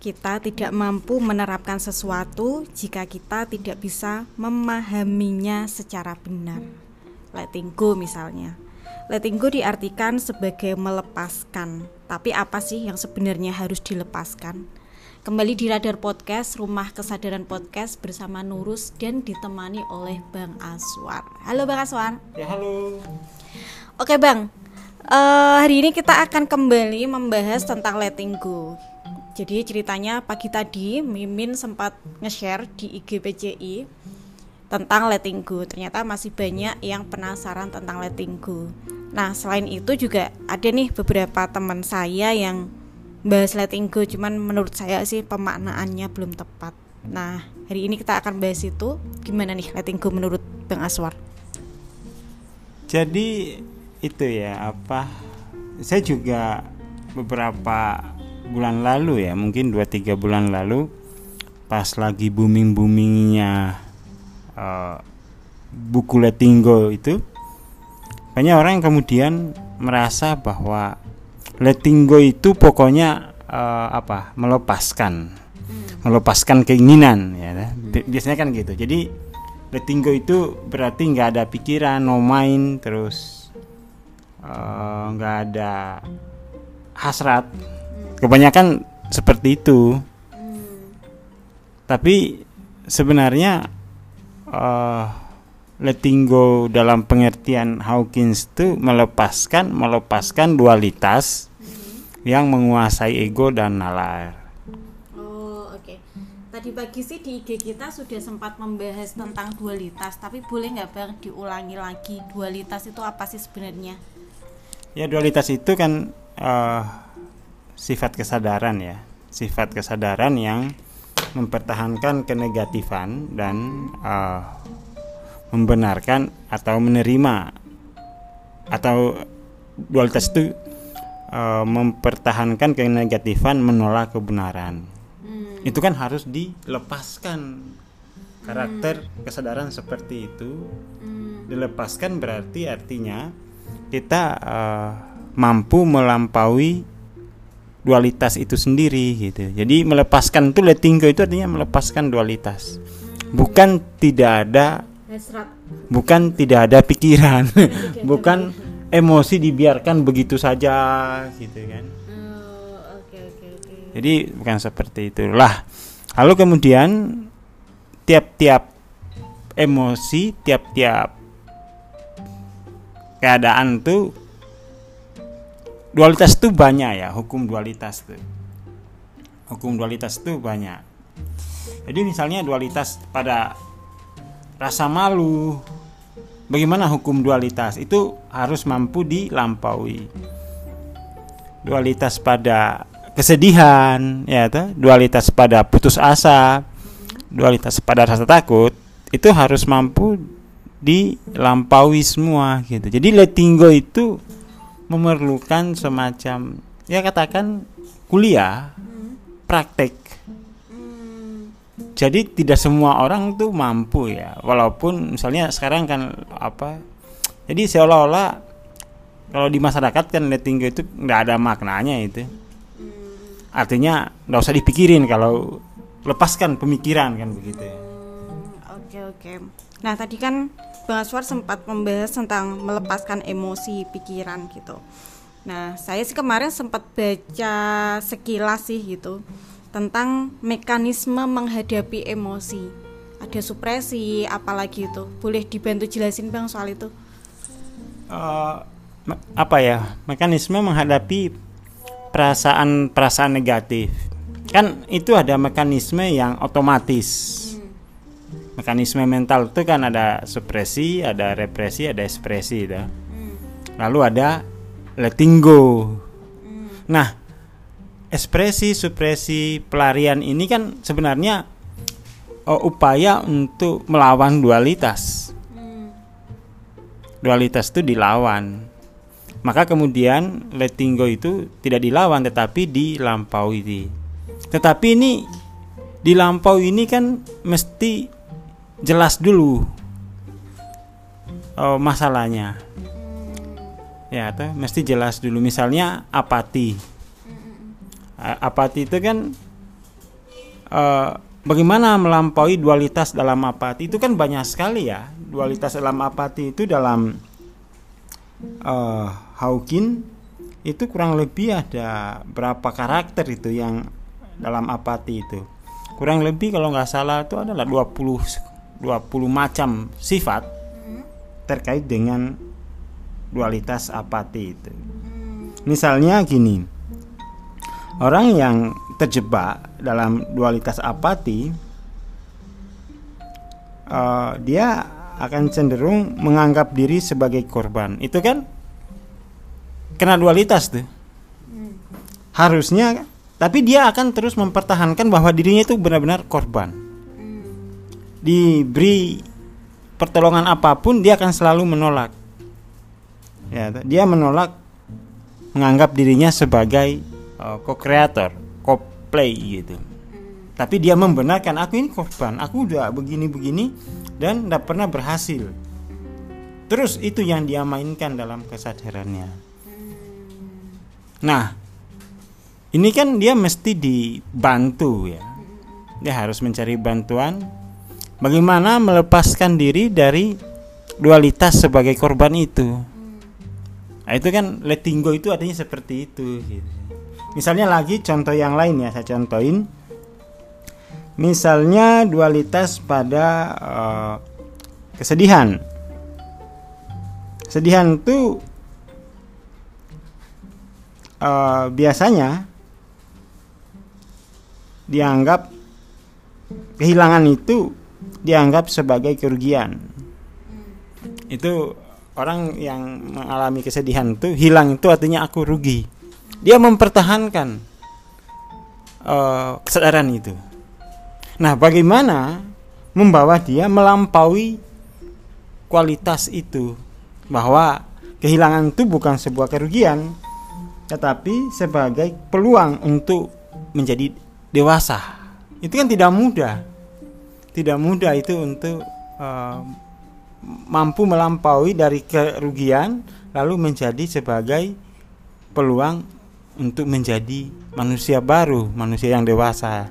kita tidak mampu menerapkan sesuatu jika kita tidak bisa memahaminya secara benar. Letting go misalnya. Letting go diartikan sebagai melepaskan. Tapi apa sih yang sebenarnya harus dilepaskan? Kembali di Radar Podcast, Rumah Kesadaran Podcast bersama Nurus dan ditemani oleh Bang Aswar. Halo Bang Aswar. Ya halo. Oke Bang, uh, hari ini kita akan kembali membahas tentang letting go. Jadi ceritanya pagi tadi Mimin sempat nge-share di IG PCI tentang letting go. Ternyata masih banyak yang penasaran tentang letting go. Nah, selain itu juga ada nih beberapa teman saya yang bahas letting go, cuman menurut saya sih pemaknaannya belum tepat. Nah, hari ini kita akan bahas itu gimana nih letting go menurut Bang Aswar. Jadi itu ya apa? Saya juga beberapa bulan lalu ya, mungkin 2-3 bulan lalu pas lagi booming-boomingnya uh, buku letting go itu banyak orang yang kemudian merasa bahwa letting go itu pokoknya uh, apa melepaskan melepaskan keinginan ya. Biasanya kan gitu. Jadi letting go itu berarti nggak ada pikiran no mind terus eh, nggak uh, ada hasrat kebanyakan seperti itu hmm. tapi sebenarnya uh, letting go dalam pengertian Hawkins itu melepaskan melepaskan dualitas hmm. yang menguasai ego dan nalar. Oh oke. Okay. Tadi pagi sih di IG kita sudah sempat membahas tentang dualitas, tapi boleh nggak bang diulangi lagi dualitas itu apa sih sebenarnya? Ya dualitas itu kan uh, sifat kesadaran ya, sifat kesadaran yang mempertahankan kenegatifan dan uh, membenarkan atau menerima atau dualitas itu uh, mempertahankan kenegatifan menolak kebenaran hmm. itu kan harus dilepaskan karakter hmm. kesadaran seperti itu hmm. dilepaskan berarti artinya kita uh, mampu melampaui dualitas itu sendiri gitu. Jadi melepaskan itu letting go itu artinya melepaskan dualitas. Bukan tidak ada bukan tidak ada pikiran. Bukan emosi dibiarkan begitu saja gitu kan. Oh, jadi bukan seperti itulah. Lalu kemudian tiap-tiap emosi tiap-tiap keadaan tuh dualitas tuh banyak ya hukum dualitas tuh hukum dualitas tuh banyak jadi misalnya dualitas pada rasa malu. Bagaimana hukum dualitas? Itu harus mampu dilampaui. Dualitas pada kesedihan, ya toh? dualitas pada putus asa, dualitas pada rasa takut, itu harus mampu dilampaui semua gitu. Jadi letting go itu memerlukan semacam ya katakan kuliah, praktek. Jadi tidak semua orang tuh mampu ya. Walaupun misalnya sekarang kan apa jadi seolah-olah kalau di masyarakat kan go itu nggak ada maknanya itu. Hmm. artinya nggak usah dipikirin kalau lepaskan pemikiran kan begitu ya. hmm, oke oke nah tadi kan bang Aswar sempat membahas tentang melepaskan emosi pikiran gitu nah saya sih kemarin sempat baca sekilas sih gitu tentang mekanisme menghadapi emosi. Ada supresi, apalagi itu. Boleh dibantu jelasin bang soal itu? Uh, apa ya mekanisme menghadapi perasaan-perasaan negatif? Kan itu ada mekanisme yang otomatis. Mekanisme mental itu kan ada supresi, ada represi, ada ekspresi, itu. Hmm. Lalu ada letting go. Hmm. Nah, ekspresi supresi pelarian ini kan sebenarnya uh, upaya untuk melawan dualitas hmm. dualitas itu dilawan maka kemudian letting go itu tidak dilawan tetapi dilampaui tetapi ini dilampaui ini kan mesti jelas dulu uh, masalahnya. Ya atau mesti jelas dulu. Misalnya apati. Apati itu kan eh, bagaimana melampaui dualitas dalam apati? Itu kan banyak sekali ya. Dualitas dalam apati itu dalam uh, Hawking itu kurang lebih ada berapa karakter itu yang dalam apati itu. Kurang lebih kalau nggak salah itu adalah 20 20 macam sifat terkait dengan dualitas apati itu. Misalnya gini orang yang terjebak dalam dualitas apati uh, dia akan cenderung menganggap diri sebagai korban. Itu kan? Kena dualitas tuh. Harusnya tapi dia akan terus mempertahankan bahwa dirinya itu benar-benar korban diberi pertolongan apa pun dia akan selalu menolak. Ya dia menolak menganggap dirinya sebagai uh, co-creator co-play gitu. Tapi dia membenarkan aku ini korban aku udah begini-begini dan tidak pernah berhasil. Terus itu yang dia mainkan dalam kesadarannya. Nah ini kan dia mesti dibantu ya. Dia harus mencari bantuan bagaimana melepaskan diri dari dualitas sebagai korban itu? Nah, itu kan letting go itu artinya seperti itu gitu. misalnya lagi contoh yang lain ya saya contohin. Misalnya dualitas pada uh, kesedihan. Kesedihan itu uh, biasanya dianggap kehilangan itu dianggap sebagai kerugian. Itu orang yang mengalami kesedihan itu hilang itu artinya aku rugi. Dia mempertahankan uh, kesadaran itu. Nah, bagaimana membawa dia melampaui kualitas itu? Bahwa kehilangan itu bukan sebuah kerugian tetapi sebagai peluang untuk menjadi dewasa. Itu kan tidak mudah. Tidak mudah itu untuk uh, mampu melampaui dari kerugian lalu menjadi sebagai peluang untuk menjadi manusia baru, manusia yang dewasa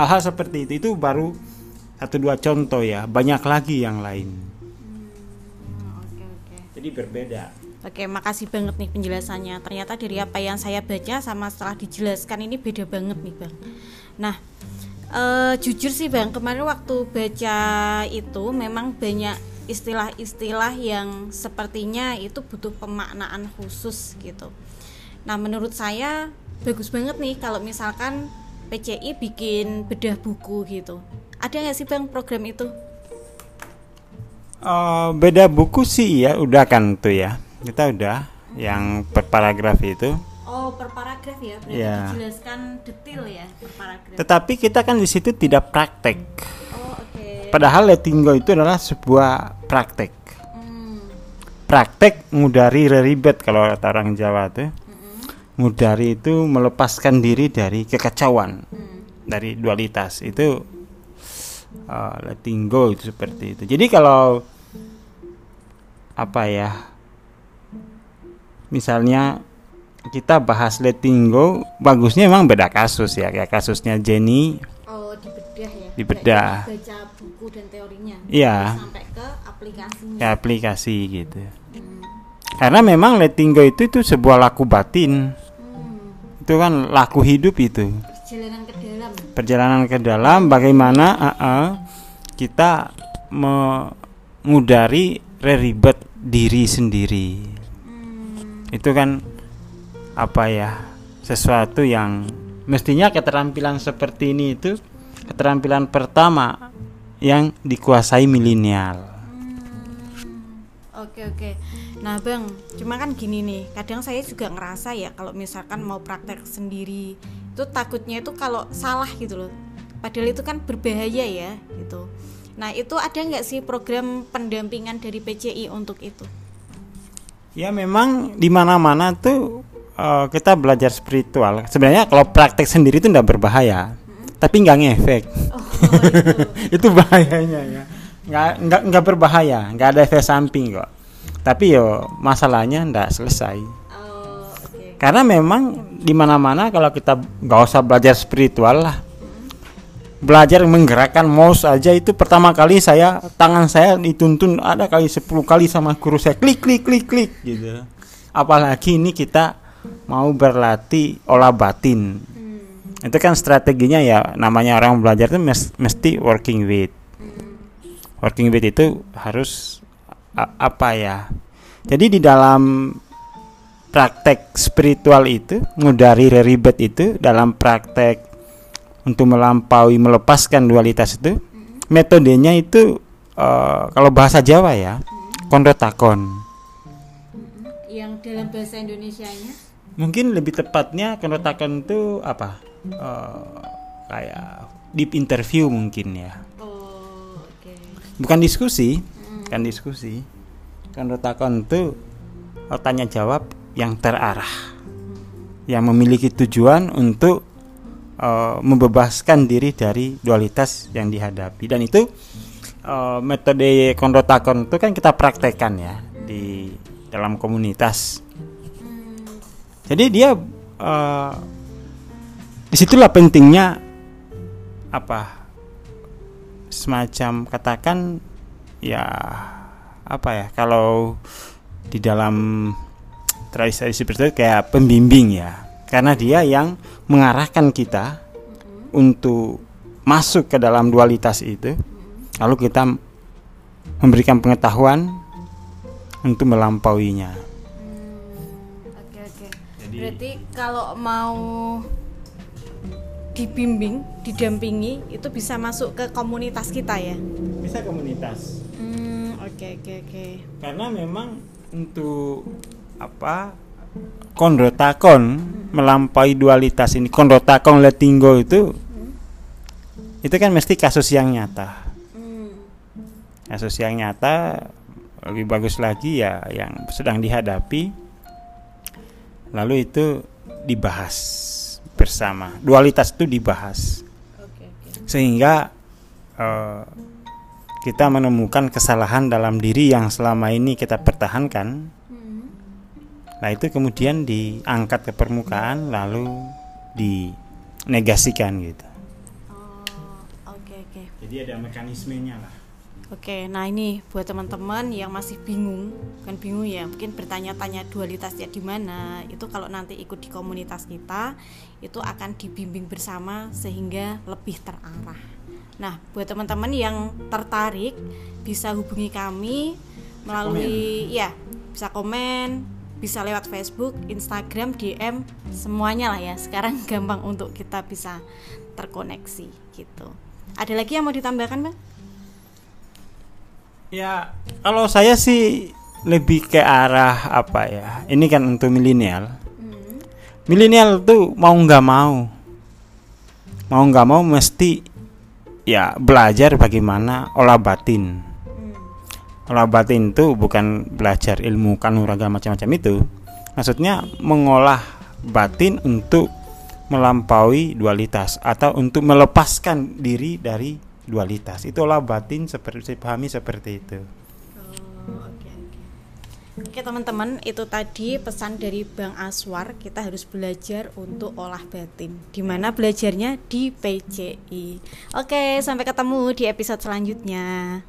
hal-hal seperti itu itu baru satu dua contoh ya banyak lagi yang lain oke oke jadi berbeda Oke, makasih banget nih penjelasannya. Ternyata dari apa yang saya baca sama setelah dijelaskan ini beda banget nih, Bang. Nah, eh, jujur sih, Bang, kemarin waktu baca itu memang banyak istilah-istilah yang sepertinya itu butuh pemaknaan khusus gitu. Nah, menurut saya bagus banget nih kalau misalkan PCI bikin bedah buku gitu. Ada nggak sih, Bang, program itu? Eh, beda buku sih ya udah kan tuh ya kita udah yang per paragraf itu Oh, per paragraf ya, berarti Iya. dijelaskan detail ya per paragraf. tetapi kita kan di situ tidak praktek Oh, oke. padahal letting go itu adalah sebuah praktek Hmm. praktek ngudari ribet kalau kata orang Jawa tuh ngudari itu melepaskan diri dari kekacauan dari dualitas itu uh, letting go itu seperti itu jadi kalau apa ya misalnya kita bahas letting go bagusnya memang beda kasus ya kayak kasusnya Jenny Oh, dibedah ya. Dibedah. Baca buku dan teorinya. Iya. Sampai ke aplikasinya. ke aplikasi gitu karena memang letting go itu itu sebuah laku batin Hmm. itu kan laku hidup itu Perjalanan ke dalam. perjalanan ke dalam bagaimana uh, uh, kita mengudari ribet diri sendiri itu kan apa ya sesuatu yang mestinya keterampilan seperti ini itu keterampilan pertama yang dikuasai milenial Oke oke. Nah bang, cuma kan gini nih. Kadang saya juga ngerasa ya kalau misalkan mau praktek sendiri itu takutnya itu kalau salah gitu loh. Padahal itu kan berbahaya ya gitu. Nah itu ada nggak sih program pendampingan dari PCI untuk itu? Ya memang di mana-mana tuh eh, kita belajar spiritual. Sebenarnya kalau praktek sendiri itu tidak berbahaya, tapi nggak ngefek. Oh itu. itu bahayanya ya. Nggak nggak nggak berbahaya, nggak ada efek samping kok. Tapi yo masalahnya ndak selesai. Oh, oke. Karena memang di mana-mana kalau kita nggak usah belajar spiritual lah, belajar menggerakkan mouse aja itu pertama kali saya tangan saya dituntun ada kali 10 kali sama guru saya klik klik klik klik gitu apalagi ini kita mau berlatih olah batin hmm. itu kan strateginya ya namanya orang belajar itu mesti working with hmm. working with itu harus apa ya jadi di dalam praktek spiritual itu ngudari ribet itu dalam praktek untuk melampaui melepaskan dualitas itu mm-hmm. metodenya itu uh, kalau bahasa Jawa ya mm-hmm. kondotakon mm-hmm. yang dalam bahasa Indonesia-nya mungkin lebih tepatnya kondotakon itu apa? Uh, kayak deep interview mungkin ya. Oh, okay. bukan diskusi mm. kan diskusi. Kondotakon itu tanya jawab yang terarah yang memiliki tujuan untuk uh, membebaskan diri dari dualitas yang dihadapi. Dan itu uh, metode kondotakon itu kan kita praktekkan ya di dalam komunitas jadi dia uh, di situlah pentingnya apa? Semacam katakan ya apa ya kalau di dalam tradisi seperti itu kayak pembimbing ya. Karena dia yang mengarahkan kita untuk masuk ke dalam dualitas itu. Lalu kita memberikan pengetahuan untuk melampauinya. Berarti kalau mau dibimbing, didampingi itu bisa masuk ke komunitas kita ya? Bisa komunitas. Hmm, oke oke oke. Karena memang untuk apa kondrotakon melampaui dualitas ini kondrotakon letinggo itu itu kan mesti kasus yang nyata kasus yang nyata lebih bagus lagi ya yang sedang dihadapi lalu itu dibahas bersama dualitas itu dibahas sehingga uh, kita menemukan kesalahan dalam diri yang selama ini kita pertahankan Nah itu kemudian diangkat ke permukaan lalu dinegasikan gitu. Oh, okay. Okay. Jadi ada mekanismenya lah. Oke, nah ini buat teman-teman yang masih bingung, kan bingung ya, mungkin bertanya-tanya dualitasnya di mana. Itu kalau nanti ikut di komunitas kita, itu akan dibimbing bersama sehingga lebih terarah. Nah, buat teman-teman yang tertarik bisa hubungi kami melalui komen. ya, bisa komen, bisa lewat Facebook, Instagram, DM, semuanya lah ya. Sekarang gampang untuk kita bisa terkoneksi gitu. Ada lagi yang mau ditambahkan, Bang? Ya, kalau saya sih lebih ke arah apa ya? Ini kan untuk milenial. Hmm. Milenial tuh mau nggak mau, mau nggak mau mesti ya belajar bagaimana olah batin olah batin itu bukan belajar ilmu kanuraga macam-macam itu maksudnya mengolah batin untuk melampaui dualitas atau untuk melepaskan diri dari dualitas. Itu olah batin seperti saya pahami seperti itu. Oh, Oke teman-teman itu tadi pesan dari Bang Aswar. Kita harus belajar untuk olah batin. Di mana belajarnya? Di PCI Oke sampai ketemu di episode selanjutnya